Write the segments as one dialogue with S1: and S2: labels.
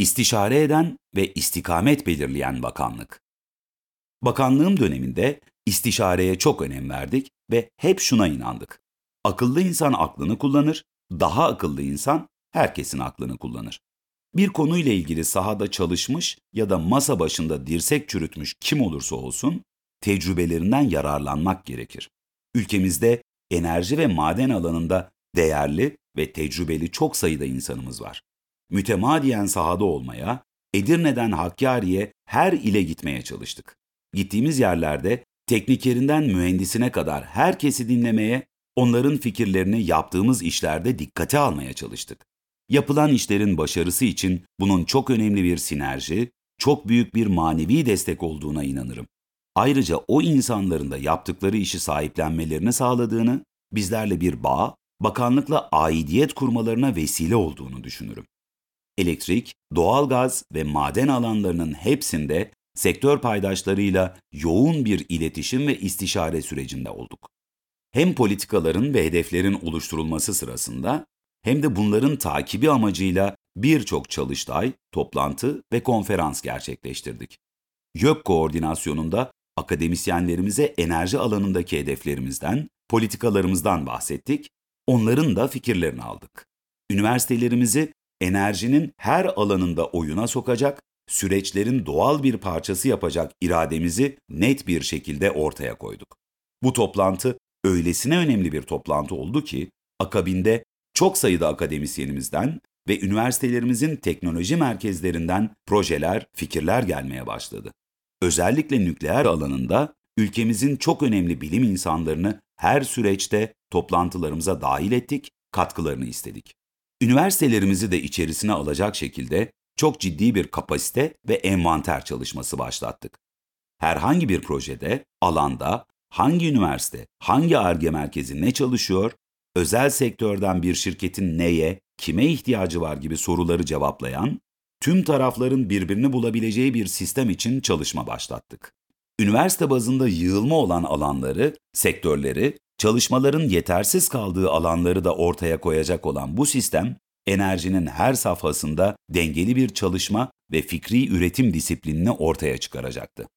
S1: istişare eden ve istikamet belirleyen bakanlık. Bakanlığım döneminde istişareye çok önem verdik ve hep şuna inandık. Akıllı insan aklını kullanır, daha akıllı insan herkesin aklını kullanır. Bir konuyla ilgili sahada çalışmış ya da masa başında dirsek çürütmüş kim olursa olsun tecrübelerinden yararlanmak gerekir. Ülkemizde enerji ve maden alanında değerli ve tecrübeli çok sayıda insanımız var. Mütemadiyen sahada olmaya, Edirne'den Hakkari'ye her ile gitmeye çalıştık. Gittiğimiz yerlerde teknikerinden mühendisine kadar herkesi dinlemeye, onların fikirlerini yaptığımız işlerde dikkate almaya çalıştık. Yapılan işlerin başarısı için bunun çok önemli bir sinerji, çok büyük bir manevi destek olduğuna inanırım. Ayrıca o insanların da yaptıkları işi sahiplenmelerini sağladığını, bizlerle bir bağ, bakanlıkla aidiyet kurmalarına vesile olduğunu düşünürüm. Elektrik, doğalgaz ve maden alanlarının hepsinde sektör paydaşlarıyla yoğun bir iletişim ve istişare sürecinde olduk. Hem politikaların ve hedeflerin oluşturulması sırasında hem de bunların takibi amacıyla birçok çalıştay, toplantı ve konferans gerçekleştirdik. YÖK koordinasyonunda akademisyenlerimize enerji alanındaki hedeflerimizden, politikalarımızdan bahsettik, onların da fikirlerini aldık. Üniversitelerimizi enerjinin her alanında oyuna sokacak, süreçlerin doğal bir parçası yapacak irademizi net bir şekilde ortaya koyduk. Bu toplantı öylesine önemli bir toplantı oldu ki, akabinde çok sayıda akademisyenimizden ve üniversitelerimizin teknoloji merkezlerinden projeler, fikirler gelmeye başladı. Özellikle nükleer alanında ülkemizin çok önemli bilim insanlarını her süreçte toplantılarımıza dahil ettik, katkılarını istedik. Üniversitelerimizi de içerisine alacak şekilde çok ciddi bir kapasite ve envanter çalışması başlattık. Herhangi bir projede, alanda hangi üniversite, hangi ARGE merkezi ne çalışıyor, özel sektörden bir şirketin neye, kime ihtiyacı var gibi soruları cevaplayan, tüm tarafların birbirini bulabileceği bir sistem için çalışma başlattık. Üniversite bazında yığılma olan alanları, sektörleri, çalışmaların yetersiz kaldığı alanları da ortaya koyacak olan bu sistem, enerjinin her safhasında dengeli bir çalışma ve fikri üretim disiplinini ortaya çıkaracaktı.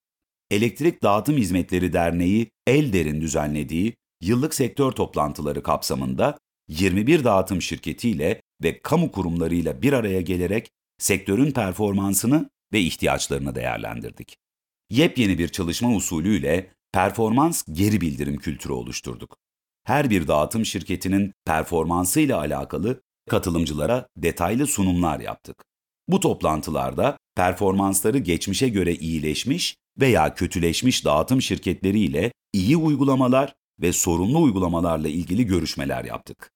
S1: Elektrik Dağıtım Hizmetleri Derneği Elder'in düzenlediği yıllık sektör toplantıları kapsamında 21 dağıtım şirketiyle ve kamu kurumlarıyla bir araya gelerek sektörün performansını ve ihtiyaçlarını değerlendirdik. Yepyeni bir çalışma usulüyle performans geri bildirim kültürü oluşturduk. Her bir dağıtım şirketinin performansıyla alakalı katılımcılara detaylı sunumlar yaptık. Bu toplantılarda performansları geçmişe göre iyileşmiş veya kötüleşmiş dağıtım şirketleriyle iyi uygulamalar ve sorunlu uygulamalarla ilgili görüşmeler yaptık.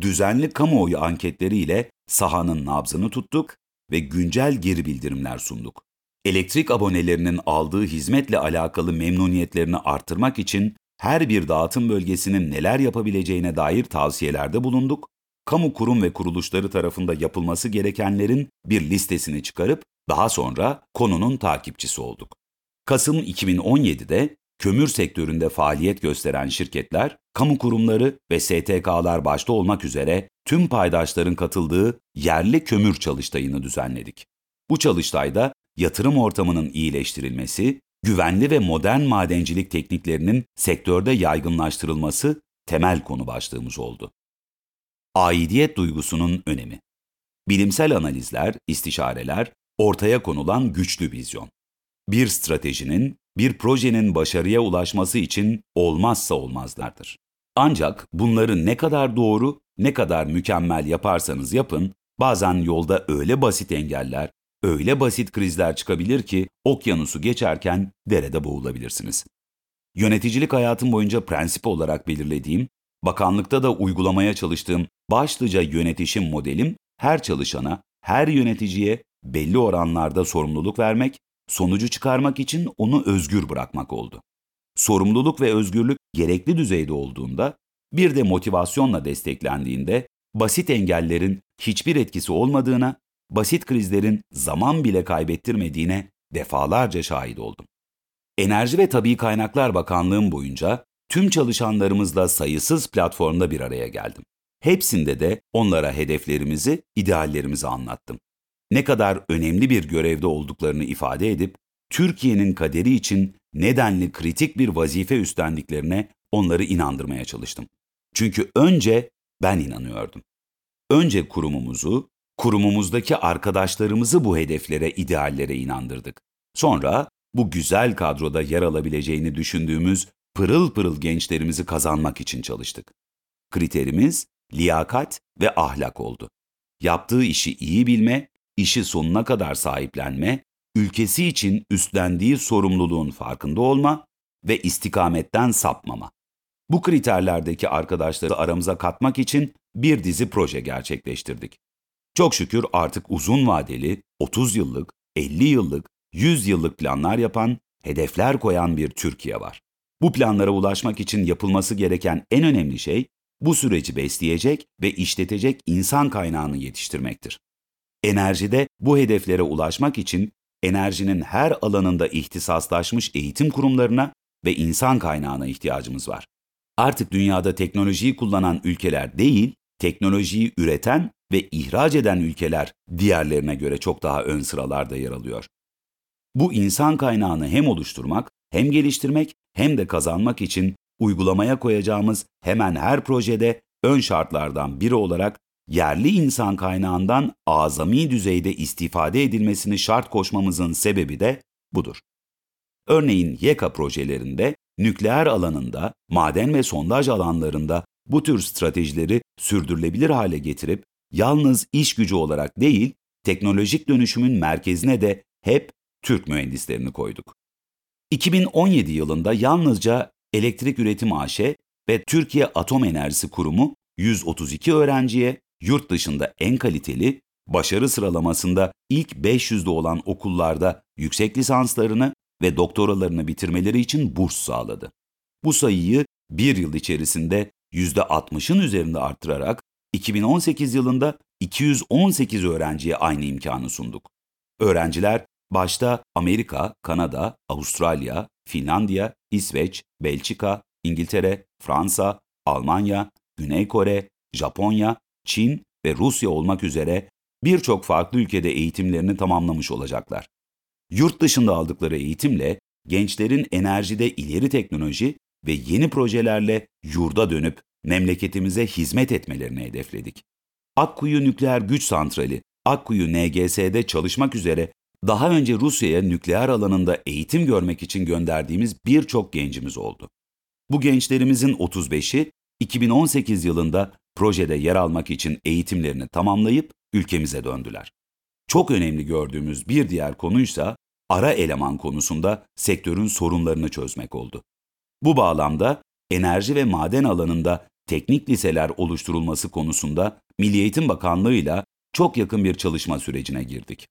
S1: Düzenli kamuoyu anketleriyle sahanın nabzını tuttuk ve güncel geri bildirimler sunduk. Elektrik abonelerinin aldığı hizmetle alakalı memnuniyetlerini artırmak için her bir dağıtım bölgesinin neler yapabileceğine dair tavsiyelerde bulunduk. Kamu kurum ve kuruluşları tarafında yapılması gerekenlerin bir listesini çıkarıp daha sonra konunun takipçisi olduk. Kasım 2017'de kömür sektöründe faaliyet gösteren şirketler, kamu kurumları ve STK'lar başta olmak üzere tüm paydaşların katıldığı yerli kömür çalıştayını düzenledik. Bu çalıştayda yatırım ortamının iyileştirilmesi, güvenli ve modern madencilik tekniklerinin sektörde yaygınlaştırılması temel konu başlığımız oldu. Aidiyet duygusunun önemi. Bilimsel analizler, istişareler, ortaya konulan güçlü vizyon. Bir stratejinin bir projenin başarıya ulaşması için olmazsa olmazlardır. Ancak bunları ne kadar doğru, ne kadar mükemmel yaparsanız yapın, bazen yolda öyle basit engeller, öyle basit krizler çıkabilir ki okyanusu geçerken derede boğulabilirsiniz. Yöneticilik hayatım boyunca prensip olarak belirlediğim, bakanlıkta da uygulamaya çalıştığım başlıca yönetişim modelim her çalışana, her yöneticiye belli oranlarda sorumluluk vermek sonucu çıkarmak için onu özgür bırakmak oldu. Sorumluluk ve özgürlük gerekli düzeyde olduğunda, bir de motivasyonla desteklendiğinde, basit engellerin hiçbir etkisi olmadığına, basit krizlerin zaman bile kaybettirmediğine defalarca şahit oldum. Enerji ve Tabii Kaynaklar Bakanlığım boyunca tüm çalışanlarımızla sayısız platformda bir araya geldim. Hepsinde de onlara hedeflerimizi, ideallerimizi anlattım. ne kadar önemli bir görevde olduklarını ifade edip Türkiye'nin kaderi için nedenli kritik bir vazife üstlendiklerine onları inandırmaya çalıştım. Çünkü önce ben inanıyordum. Önce kurumumuzu, kurumumuzdaki arkadaşlarımızı bu hedeflere, ideallere inandırdık. Sonra bu güzel kadroda yer alabileceğini düşündüğümüz pırıl pırıl gençlerimizi kazanmak için çalıştık. Kriterimiz liyakat ve ahlak oldu. Yaptığı işi iyi bilme, işi sonuna kadar sahiplenme, ülkesi için üstlendiği sorumluluğun farkında olma ve istikametten sapmama. Bu kriterlerdeki arkadaşları aramıza katmak için bir dizi proje gerçekleştirdik. Çok şükür artık uzun vadeli, 30 yıllık, 50 yıllık, 100 yıllık planlar yapan, hedefler koyan bir Türkiye var. Bu planlara ulaşmak için yapılması gereken en önemli şey bu süreci besleyecek ve işletecek insan kaynağını yetiştirmektir. Enerjide bu hedeflere ulaşmak için enerjinin her alanında ihtisaslaşmış eğitim kurumlarına ve insan kaynağına ihtiyacımız var. Artık dünyada teknolojiyi kullanan ülkeler değil, teknolojiyi üreten ve ihraç eden ülkeler diğerlerine göre çok daha ön sıralarda yer alıyor. Bu insan kaynağını hem oluşturmak, hem geliştirmek, hem de kazanmak için uygulamaya koyacağımız hemen her projede ön şartlardan biri olarak yerli insan kaynağından azami düzeyde istifade edilmesini şart koşmamızın sebebi de budur. Örneğin YEKA projelerinde nükleer alanında, maden ve sondaj alanlarında bu tür stratejileri sürdürülebilir hale getirip yalnız iş gücü olarak değil, teknolojik dönüşümün merkezine de hep Türk mühendislerini koyduk. 2017 yılında yalnızca Elektrik Üretim AŞ ve Türkiye Atom Enerjisi Kurumu 132 öğrenciye yurt dışında en kaliteli, başarı sıralamasında ilk 500'de olan okullarda yüksek lisanslarını ve doktoralarını bitirmeleri için burs sağladı. Bu sayıyı bir yıl içerisinde %60'ın üzerinde arttırarak 2018 yılında 218 öğrenciye aynı imkanı sunduk. Öğrenciler başta Amerika, Kanada, Avustralya, Finlandiya, İsveç, Belçika, İngiltere, Fransa, Almanya, Güney Kore, Japonya, Çin ve Rusya olmak üzere birçok farklı ülkede eğitimlerini tamamlamış olacaklar. Yurt dışında aldıkları eğitimle gençlerin enerjide ileri teknoloji ve yeni projelerle yurda dönüp memleketimize hizmet etmelerini hedefledik. Akkuyu Nükleer Güç Santrali, Akkuyu NGS'de çalışmak üzere daha önce Rusya'ya nükleer alanında eğitim görmek için gönderdiğimiz birçok gencimiz oldu. Bu gençlerimizin 35'i 2018 yılında projede yer almak için eğitimlerini tamamlayıp ülkemize döndüler. Çok önemli gördüğümüz bir diğer konuysa ara eleman konusunda sektörün sorunlarını çözmek oldu. Bu bağlamda enerji ve maden alanında teknik liseler oluşturulması konusunda Milli Eğitim Bakanlığı ile çok yakın bir çalışma sürecine girdik.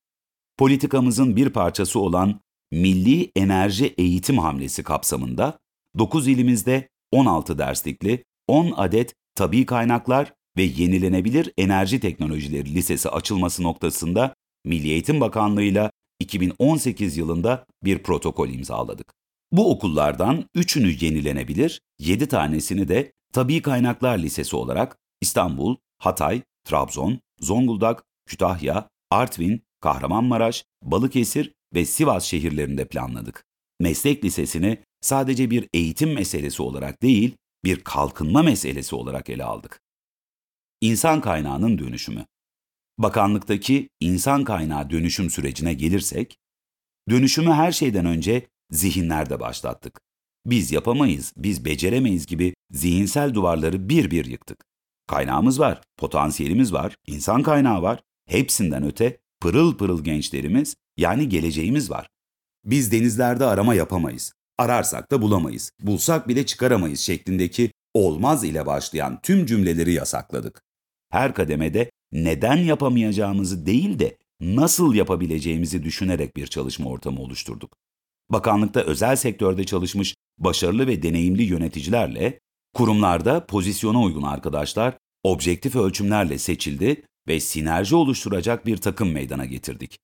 S1: Politikamızın bir parçası olan Milli Enerji Eğitim Hamlesi kapsamında 9 ilimizde 16 derslikli 10 adet tabi kaynaklar ve yenilenebilir enerji teknolojileri lisesi açılması noktasında Milli Eğitim Bakanlığı ile 2018 yılında bir protokol imzaladık. Bu okullardan 3'ünü yenilenebilir, 7 tanesini de Tabi Kaynaklar Lisesi olarak İstanbul, Hatay, Trabzon, Zonguldak, Kütahya, Artvin, Kahramanmaraş, Balıkesir ve Sivas şehirlerinde planladık. Meslek lisesini sadece bir eğitim meselesi olarak değil, bir kalkınma meselesi olarak ele aldık. İnsan kaynağının dönüşümü. Bakanlıktaki insan kaynağı dönüşüm sürecine gelirsek, dönüşümü her şeyden önce zihinlerde başlattık. Biz yapamayız, biz beceremeyiz gibi zihinsel duvarları bir bir yıktık. Kaynağımız var, potansiyelimiz var, insan kaynağı var. Hepsinden öte pırıl pırıl gençlerimiz yani geleceğimiz var. Biz denizlerde arama yapamayız. Ararsak da bulamayız. Bulsak bile çıkaramayız şeklindeki olmaz ile başlayan tüm cümleleri yasakladık. Her kademede neden yapamayacağımızı değil de nasıl yapabileceğimizi düşünerek bir çalışma ortamı oluşturduk. Bakanlıkta özel sektörde çalışmış başarılı ve deneyimli yöneticilerle, kurumlarda pozisyona uygun arkadaşlar objektif ölçümlerle seçildi ve sinerji oluşturacak bir takım meydana getirdik.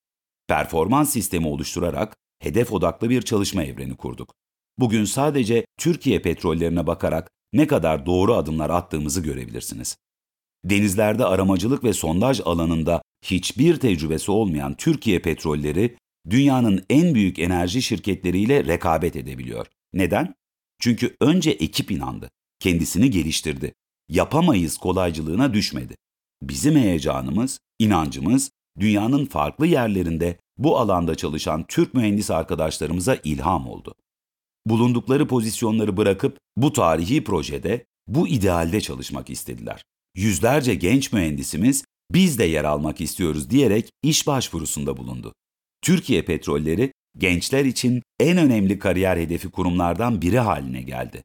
S1: Performans sistemi oluşturarak hedef odaklı bir çalışma evreni kurduk. Bugün sadece Türkiye petrollerine bakarak ne kadar doğru adımlar attığımızı görebilirsiniz. denizlerde aramacılık ve sondaj alanında hiçbir tecrübesi olmayan Türkiye Petrolleri, dünyanın en büyük enerji şirketleriyle rekabet edebiliyor. Neden? Çünkü önce ekip inandı, kendisini geliştirdi. Yapamayız kolaycılığına düşmedi. Bizim heyecanımız, inancımız dünyanın farklı yerlerinde bu alanda çalışan Türk mühendis arkadaşlarımıza ilham oldu. Bulundukları pozisyonları bırakıp bu tarihi projede, bu idealde çalışmak istediler. Yüzlerce genç mühendisimiz biz de yer almak istiyoruz diyerek iş başvurusunda bulundu. Türkiye Petrolleri gençler için en önemli kariyer hedefi kurumlardan biri haline geldi.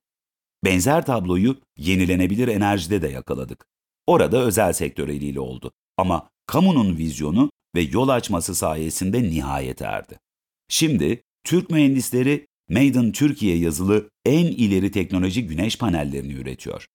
S1: Benzer tabloyu yenilenebilir enerjide de yakaladık. Orada özel sektör eliyle oldu ama kamunun vizyonu ve yol açması sayesinde nihayete erdi. Şimdi Türk mühendisleri Made in Türkiye yazılı en ileri teknoloji güneş panellerini üretiyor.